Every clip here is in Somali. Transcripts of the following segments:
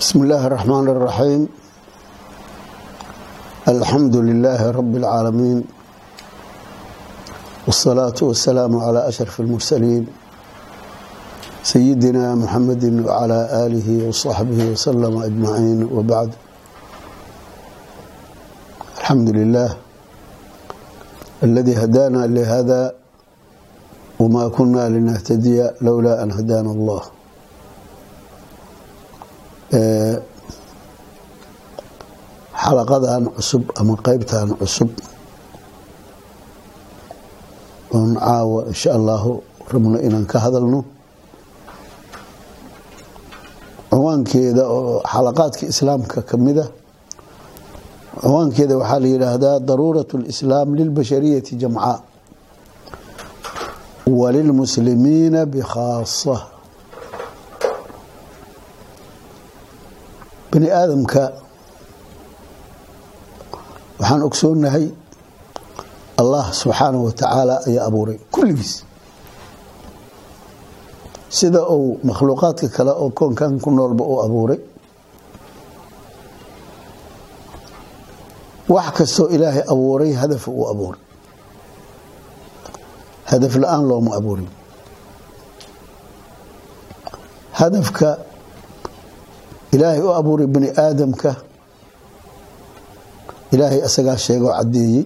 بسم الله الرحمن الرحيم الحمد لله رب العالمين والصلاة والسلام على أشرف المرسلين سيدنا محمد وعلى آله وصحبه وسلم أجمعين وبعد الحمد لله الذي هدانا لهذا وما كنا لنهتدي لولا أن هدانا الله xalaqadan cusub ama qeybtan cusub. Oon caawa insha allahu rabno inaan ka hadalno. Ciwaankeeda oo xalaqaadka islaamka kamida ciwaankeeda waxaa la yidhaahdaa daruurat اlislaam lilbashariyati jamca. Walilmuslimiina bikhaasa bani aadamka waxaan ogsoonahay allah subxaanahu wa tacaala ayaa abuuray kulligiis. Sida uu makhluuqaadka kale oo koonkan ku noolba uu abuuray. Wax kastoo ilaahay abuuray hadafa uu abuuray. Hadaf la'aan looma abuurin. Hadafka ilaahay u abuuray bani aadamka. Ilaahay asagaa sheegoo caddeeyey.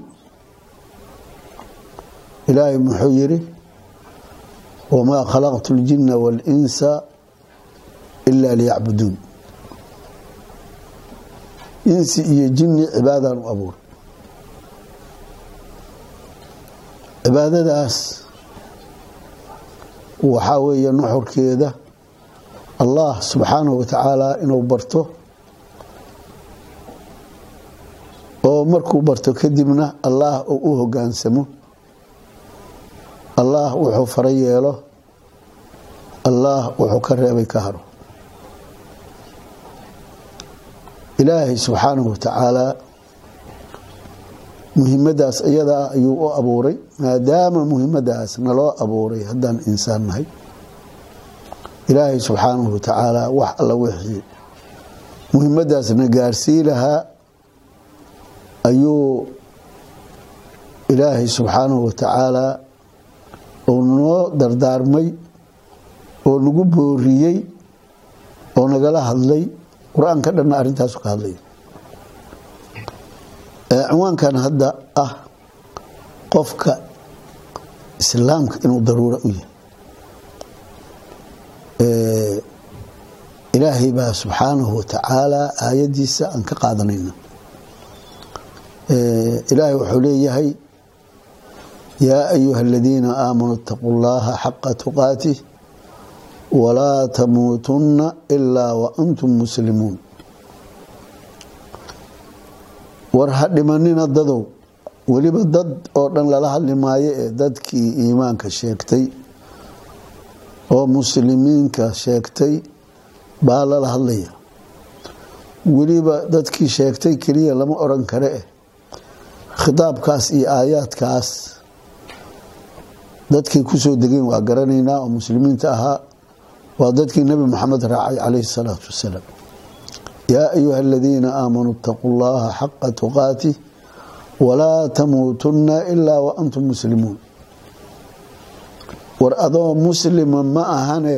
Ilaahay muxuu yidhi wamaa khalaqtu اljina waاlinsa ila liyacbuduun. Insi iyo jinni cibaadaan u abuuray cibaadadaas waxaa weeye nuxurkeeda allah subxaanahu wa tacaala inuu barto. Oo markuu barto kadibna allah uu u hogaansamo allah wuxuu fara yeelo. Allah wuxuu ka reebay ka haro. Ilaahay subxaanahu wa tacaala muhiimadaas iyadaa ayuu u abuuray maadaama muhiimadaas naloo abuuray haddaan insaan nahay ilaahay subxaanahu wa tacaala wax alla wixii muhiimadaasna gaarsii lahaa ayuu ilaahay subxaanahu wa tacaala oo noo dardaarmay oo nagu booriyey oo nagala hadlay qur'aanka dhanna arrintaasu ka hadlay. Ciwaankan hadda ah qofka islaamka inuu daruuro u yahay ilaahay baa subxaanahu wa tacaala aayadiisa aan ka qaadanayna ilaahay wuxuu leeyahay yaa ayuha aladiina aamanuu اtaquu اllaha xaqa tuqaatih walaa tamuutunna ilaa waantum muslimuun. War ha dhimanina dadow weliba dad oo dhan lala hadli maayo ee dadkii iimaanka sheegtay oo muslimiinka sheegtay baa lala hadlaya. Weliba dadkii sheegtay keliya lama oran kare eh. Iyo aayaadkaas dadkay ku soo degeen waa garanaynaa oo muslimiinta ahaa. Waa dadkii nebi moxamed raacay calayhi salaatu wasalaam. Yaa ayuha aladiina aamanuu itaquu llaha xaqa tuqaatih walaa tamuutunna ilaa waantum muslimuun war adoo muslima ma ahane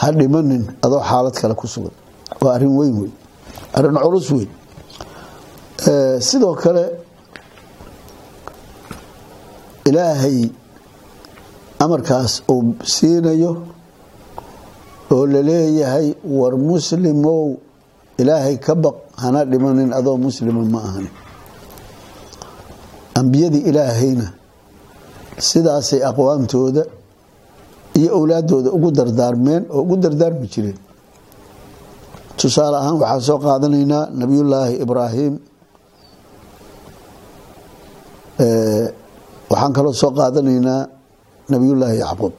ha dhimanin adoo xaalad kale ku sugan. Waa arrin weyn wey arrin culus weyn. Sidoo kale ilaahay amarkaas uu siinayo oo la leeyahay war muslimow ilaahay ka baq hana dhimanin adoo muslima ma ahan ambiyadii ilaahayna sidaasay aqwaamtooda iyo owlaadooda ugu dardaarmeen oo ugu dardaarmi jireen. Tusaale ahaan waxaan soo qaadanaynaa nabiyullaahi ibraahim waxaan kaloo soo qaadanaynaa nabiyullaahi yacquub.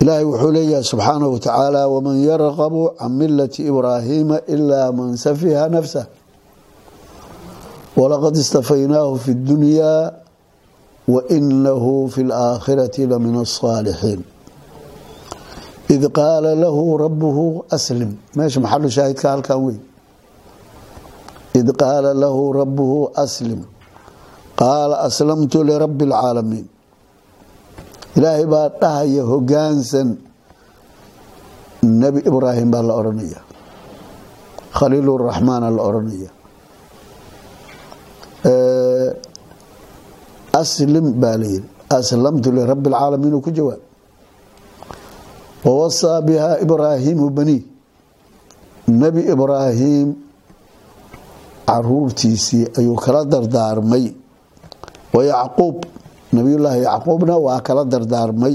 Ilaahay wuxuu leeyahay subxaanahu watacaala waman yarqabu can milati ibraahiima ilaa man safiha nafsah walaqad istafaynaahu fi اdunyaa wainahu fi laakhirati lamin asaalixiin id qaala lahu rabuhu aslim meesha maxalu shaahidka halkan weyn id qaala lahu rabuhu aslim qaala aslamtu lirabbi alcaalamiin ilaahay baa dhahaya hogaansan nebi ibraahim baa la odhanaya khaliiluraxmaan la odhanaya aslim baa layidhi aslamtu lirabi اlcaalamiin uu ku jawaab. Wawasaa biha ibraahimu bani nebi ibraahim caruurtiisii ayuu kala dardaarmay. Wa yacquub nabiyullaahi yacquubna waa kala dardaarmay.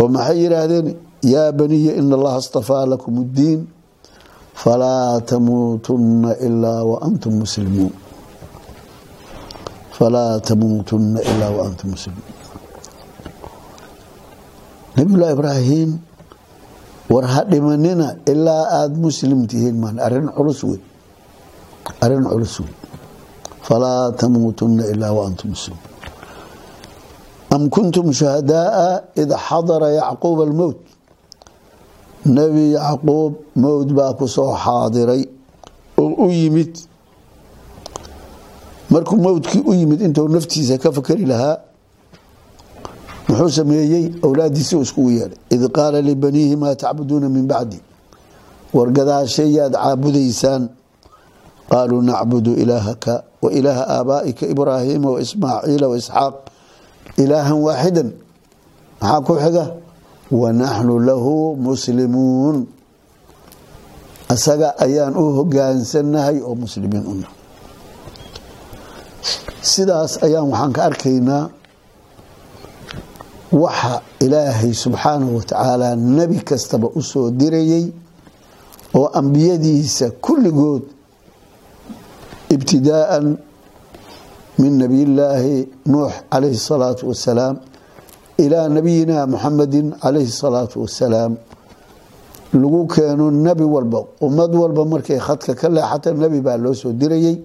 Oo maxay yidhaahdeen? Yaa baniya ina allaha astafaa lakum اddiin falaa tamuutunna ilaa waantum muslimuun falaa tamuutunna ilaa waantum muslimuun nabiyullahi ibraahim war ha dhimanina ilaa aada muslim tihiin maan arrin culus wey arrin culus wey falaa tamuutunna ilaa waantum muslimuun am kuntum shuhadaaa id xadara yacquub almowt nebi yacquub mowd baa ku soo xaadiray oo u yimid markuu mowdkii u yimid intuu naftiisa ka fakeri lahaa muxuu sameeyey awlaadiisi iskugu yeedhay id qaala libaniihi maa tacbuduuna min bacdi. War gadaashayaad caabudaysaan? Qaaluu nacbudu ilaahaka wa ilaaha aabaa'ika ibraahiima waismaaciila waisxaaq ilaahan waaxidan maxaa ku xiga? Wanaxnu lahu muslimuun. Asaga ayaan u hogaansanahay oo muslimiin una sidaas ayaan waxaan ka arkaynaa waxa ilaahay subxaanahu watacaala nebi kastaba u soo dirayey oo ambiyadiisa kulligood ibtidaaan min nabiyillaahi nuux calayhi salaatu wasalaam ilaa nabiyina muxamedi calayhi salaatu wasalaam. Lagu keeno nebi walba ummad walba markay khadka ka leexata nebi baa loo soo dirayey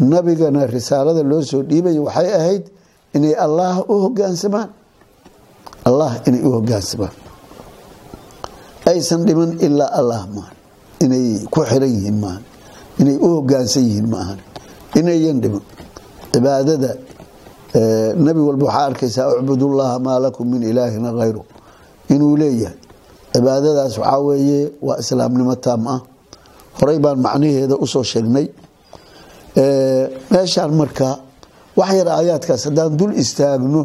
nabigana risaalada loo soo dhiibaya waxay ahayd inay allah u hogaansamaan. Allah inay u hogaansamaan. Aysan dhiman ilaa allah maahan inay ku xiran yihiin maahan inay u hogaansan yihiin maahan inayan dhiman. Cibaadada nebi walba waxaa arkaysaa ucbudullaha maa lakum min ilaahina hayru inuu leeyahay cibaadadaas waxaa weeye waa islaamnimo taam ah. Horey baan macnaheeda u soo sheegnay meeshaan marka wax yar aayaadkaas haddaan dul istaagno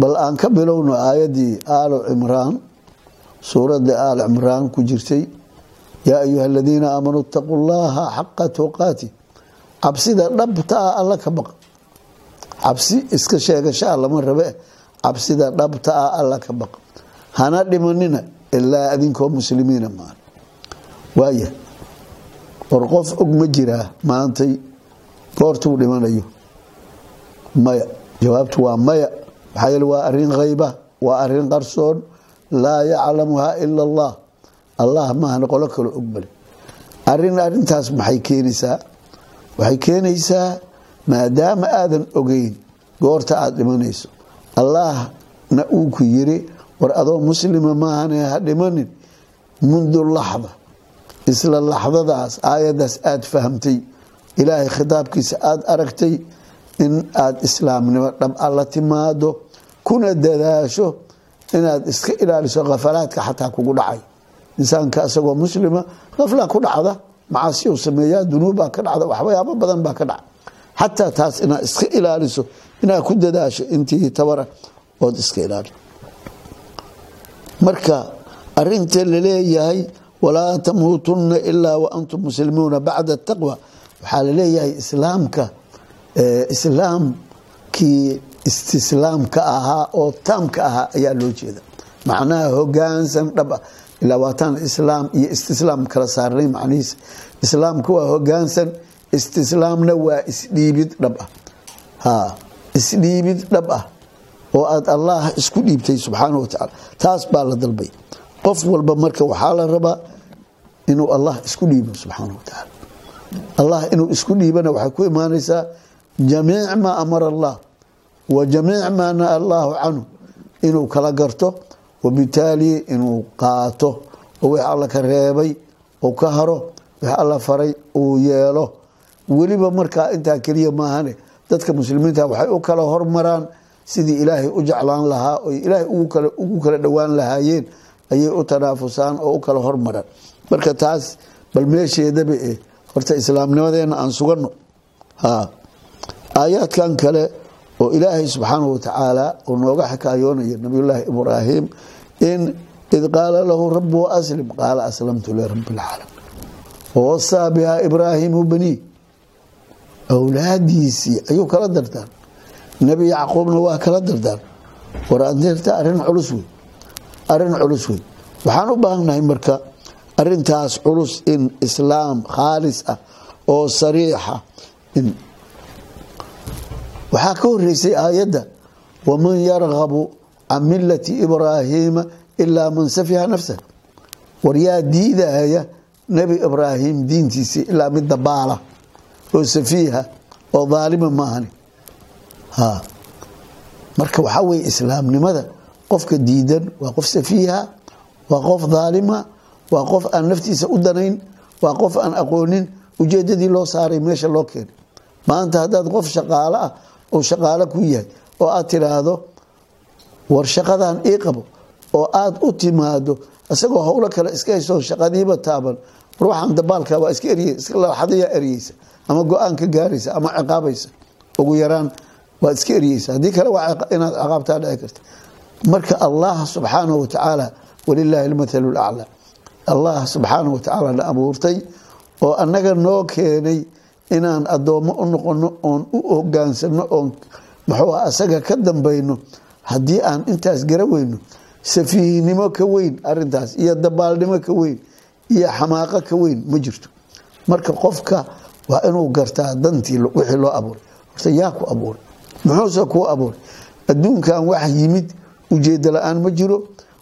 bal aan ka bilowno aayaddii aalo cimraan suuradda aal cimraan ku jirtay yaa ayuha aladiina aamanuu itaquu llaha xaqa tuqaati cabsida dhabta ah alla ka baqa. Cabsi iska sheegashaa lama rabe. Cabsida dhabta ah alla ka baqa. Hana dhimanina ilaa adinkoo muslimiina maan waaya war qof og ma jiraa maantay goortuu dhimanayo. Maya jawaabtu waa maya. Maxaa yeele waa arrin hayba waa arrin qarsoon. Laa yaclamuhaa ila allah. Allah maahna qolo kalo og male arrin arintaas maxay keenaysaa? Waxay keenaysaa maadaama aadan ogeyn goorta aada dhimanayso. Allahna uu ku yiri war adoo muslima maahane ha dhimanin. Mundu laxda isla laxdadaas aayadaas aada fahamtay. Ilaahay khitaabkiisa aada aragtay in aada islaamnimo dhab alla timaado kuna dadaasho inaad iska ilaaliso khafalaadka xataa kugu dhacay. Insaanka isagoo muslima khaflaa ku dhacda macaasiyu sameeyaa dunuubbaa ka dhacda waxyaabo badan baa ka dhaca xataa taas inaad iska ilaaliso inaad ku dadaasho intii tabara ood iska ilaaliso marka arinta la leeyahay walaa tamuutunna ilaa waantum muslimuuna bacda taqwa. Waxaa la leeyahay islaamka islaamkii istislaamka ahaa oo taamka ahaa ayaa loo jeeda. Macnaha hogaansan dhab ah ilaa waataan islaam iyo istislaam kala saarnay macnihiisa. Islaamka waa hogaansan istislaamna waa isdhiibid dhab ah isdhiibid dhab ah oo aada allah isku dhiibtay subxaana wa tacaala taas baa la dalbay. Qof walba marka waxaa la rabaa inuu allah isku dhiibo subxaana wa tacaala allah inuu isku dhiibana waxay ku imaanaysaa jamiic maa amara allah wa jamiic maa naha allaahu canhu. Inuu kala garto wabitaali inuu qaato. Oo wix alla ka reebay uu ka haro wix alla faray uu yeelo. Weliba markaa intaa keliya maahane dadka muslimiinta waxay u kala hormaraan sidii ilaahay u jeclaan lahaa oy ilaahay ugu kala dhowaan lahaayeen ayay u tanaafusaan oo u kala hormaraan marka taas bal meesheedaba eh horta islaamnimadeena aan sugano aayaadkan kale oo ilaahay subxaanahu watacaala uu nooga xikaayoonayo nabiyullaahi ibraahim in id qaala lahu rabu aslim qaala aslamtu lirabi lcaalamiin wawasaa bihaa ibraahimu banii. Awlaadiisii ayuu kala dardaan nebi yacquubna waa kala dardaan war adeerta arrin culus wey arrin culus wey waxaan u baahannahay marka arintaas culus in islaam khaalis ah oo sariixa waxaa ka horeysay aayadda waman yargabu can milati ibraahiima ilaa man safiha nafsah war yaa diidaya nebi ibraahim diintiisii ilaa mid dabaala oo safiiha oo daalima maahani marka waxaa weye islaamnimada qofka diidan waa qof safiiha waa qof daalima waa qof aan naftiisa u danayn waa qof aan aqoonin ujeedadii loo saaray meesha loo keenay. Maanta haddaad qof shaqaalo ah oo shaqaalo ku yahay oo aad tiraahdo war shaqadan ii qabo oo aad u timaado isagoo howlo kale iska hayso shaqadiiba taaban. Waxaan dabaalka waa iska ery laxadayaa eryeysa ama go'aan ka gaaraysa ama ciqaabaysa. Ugu yaraan waad iska eryeysa haddii kale waa inaad ciqaabtaa dhici karta. Marka allah subxaanahu watacaala walilaahi almathalu laclaa allah subxaanahu watacaala na abuurtay oo annaga noo keenay inaan addoommo u noqono oon u hogaansano oon muxuu asaga ka dambayno haddii aan intaas gara weyno safiihnimo ka weyn arintaas iyo dabaalnimo ka weyn iyo xamaaqo ka weyn ma jirto. Marka qofka waa inuu gartaa dantii wixii loo abuuray. Horta yaa ku abuuray muxuuse kuu abuuray? Adduunkan wax yimid ujeedo la'aan ma jiro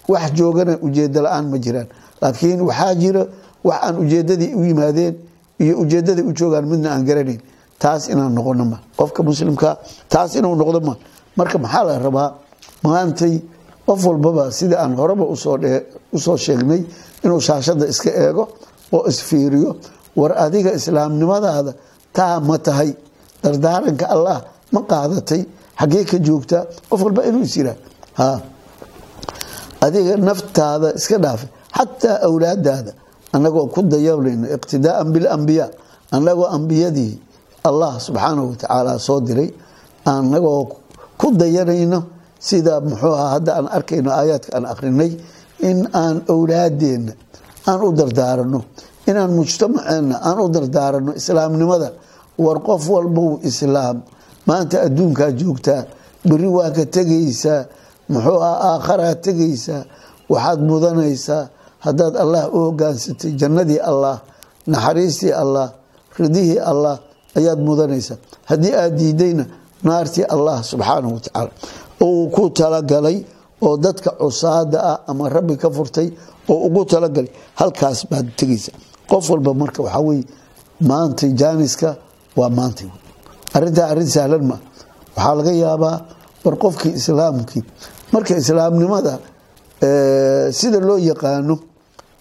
wax joogana ujeedo la'aan ma jiraan laakiin waxaa jira wax aan ujeedadii u yimaadeen iyo ujeedaday u joogaan midna aan garanayn. Taas inaan noqono ma. Qofka muslimka taas inuu noqdo ma. Marka maxaa la rabaa? Maantay qof walbaba sida aan horeba u soo sheegnay inuu shaashada iska eego oo isfiiriyo war adiga islaamnimadaada taa ma tahay. Dardaaranka allah ma qaadatay. Xaggee ka joogtaa qof walba inuu is yiraa adiga naftaada iska dhaafay xataa awlaadaada anagoo ku dayanayno iqtidaaan bilambiyaa anagoo ambiyadii allah subxaanahu watacaala soo diray anagoo ku dayanayno sida muxuu aha hadda aan arkayno aayaadka aan akrinay in aan awlaadeenna aan u dardaarano inaan mujtamaceenna aan u dardaarano islaamnimada war qof walbow islaam maanta adduunkaa joogtaa beri waa ka tegaysaa muxuu ah aakharaa tegaysaa waxaad mudanaysaa haddaad allah u hogaansatay jannadii allah naxariistii allah ridihii allah ayaad mudanaysaa haddii aad diidayna naartii allah subxaanahu watacaala uu ku talagalay oo dadka cusaada ah ama rabbi ka furtay oo ugu talagalay halkaas baad tegaysa. Qof walba marka waxaa weye maanta jaaniska waa maanta arintaa arrin sahlan ma. Waxaa laga yaabaa war qofkii islaamkii. Marka islaamnimada sida loo yaqaano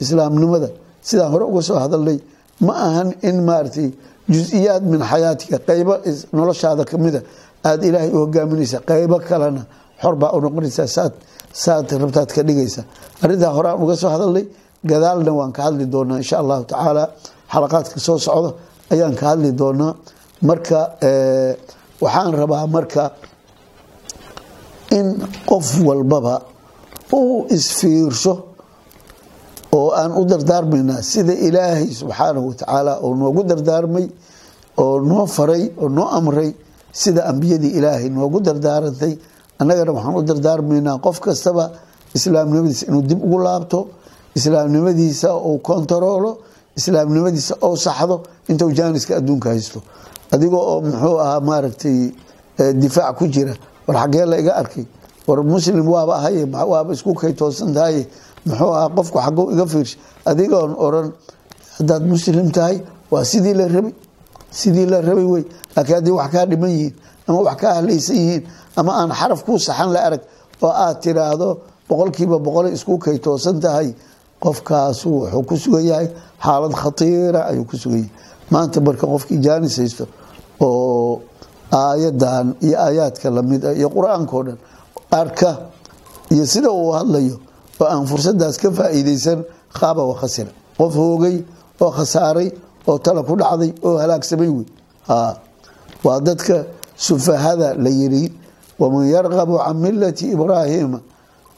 islaamnimada. Sidaan hore uga soo hadalnay ma ahan in maaragtay jusiyaad min xayaatika qaybo noloshaada kamida aada ilaahay u hogaaminaysa qaybo kalena xorbaa u noqonaysaa saad rabtaad ka dhigaysa. Arintaa hore aan uga soo hadalnay gadaalna waan ka hadli doonaa insha allahu tacaala. Xalaqaadka soo socda ayaan ka hadli doonaa. Marka waxaan rabaa marka in qof walbaba uu isfiirsho oo aan u dardaarmaynaa sida ilaahay subxaanahu watacaala oo noogu dardaarmay oo noo faray oo noo amray sida ambiyadii ilaahay noogu dardaarantay annagana waxaan u dardaarmaynaa qof kastaba islaamnimadiisa inuu dib ugu laabto islaamnimadiisa uu kontaroolo islaamnimadiisa ou saxdo intuu jaaniska adduunka haysto. Adigoo oo muxuu ahaa maaragtay difaac ku jira war xaggee la iga arkay. War muslim waaba ahaye waaba isku kay toosan tahaye muxuu ahaa qofku xagow iga fiirsha adigoon oran haddaad muslim tahay waa sidii la rabay sidii la rabay wey. Laakiin haddii wax kaa dhiman yihiin ama wax kaa halaysan yihiin ama aan xaraf kuu saxan la arag oo aad tiraahdo boqolkiiba boqolay isku kay toosan tahay qofkaasu wuxuu ku sugan yahay. Xaalad khatiira ayuu ku sugan yahay. Maanta marka qofkii jaanis haysto oo aayadan iyo aayaadka la mid ah iyo qur'aankao dhan arka iyo sida uu hadlayo oo aan fursadaas ka faa'iideysan khaaba wa khasira. Qof hoogay oo khasaaray oo tala ku dhacday oo halaagsamay wey. Waa dadka sufahada la yiri waman yarqabu can milati ibraahiima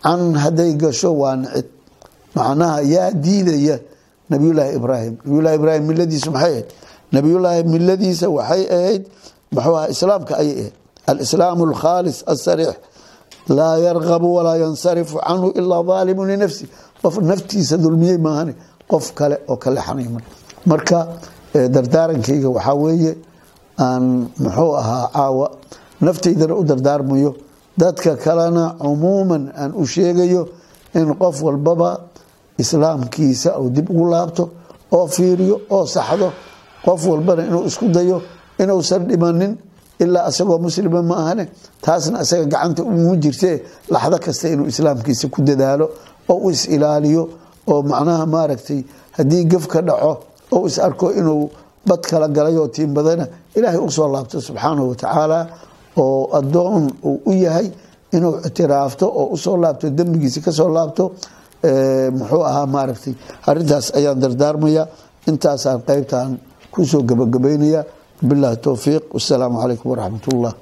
can hadday gasho waa nicid macnaha yaa diidaya nabiyulaahi ibraahim. Nabiyulahi ibraahim miladiisu maxay ahayd? Nabiyulaahi miladiisa waxay ahayd muxuu aha islaamka ayay ahayd. Alislaamu alkhaalis asariix laa yarqabu walaa yansarifu canhu ilaa daalimu linafsi qof naftiisa dulmiyey maahane qof kale oo ka lexanay marka dardaarankayga waxaa weeye aan muxuu ahaa caawa naftaydana u dardaarmayo dadka kalena cumuuman aan u sheegayo in qof walbaba islaamkiisa uu dib ugu laabto oo fiiriyo oo saxdo qof walbana inuu isku dayo inuusan dhimanin ilaa asagoo muslima ma ahane taasna asaga gacanta umu jirtee laxdo kasta inuu islaamkiisa ku dadaalo oo u is ilaaliyo oo macnaha maaragtay haddii gef ka dhaco oo is arko inuu bad kala galay oo tiimbadana ilaahay u soo laabto subxaanahu watacaala oo adoon uu u yahay inuu ictiraafto oo u soo laabto dembigiisa ka soo laabto muxuu ahaa maaragtay arintaas ayaan dardaarmaya intaasaan qeybtan ku soo gabagabaynaya bilahi towfiiq wasalaamu calaykum waraxmat ullah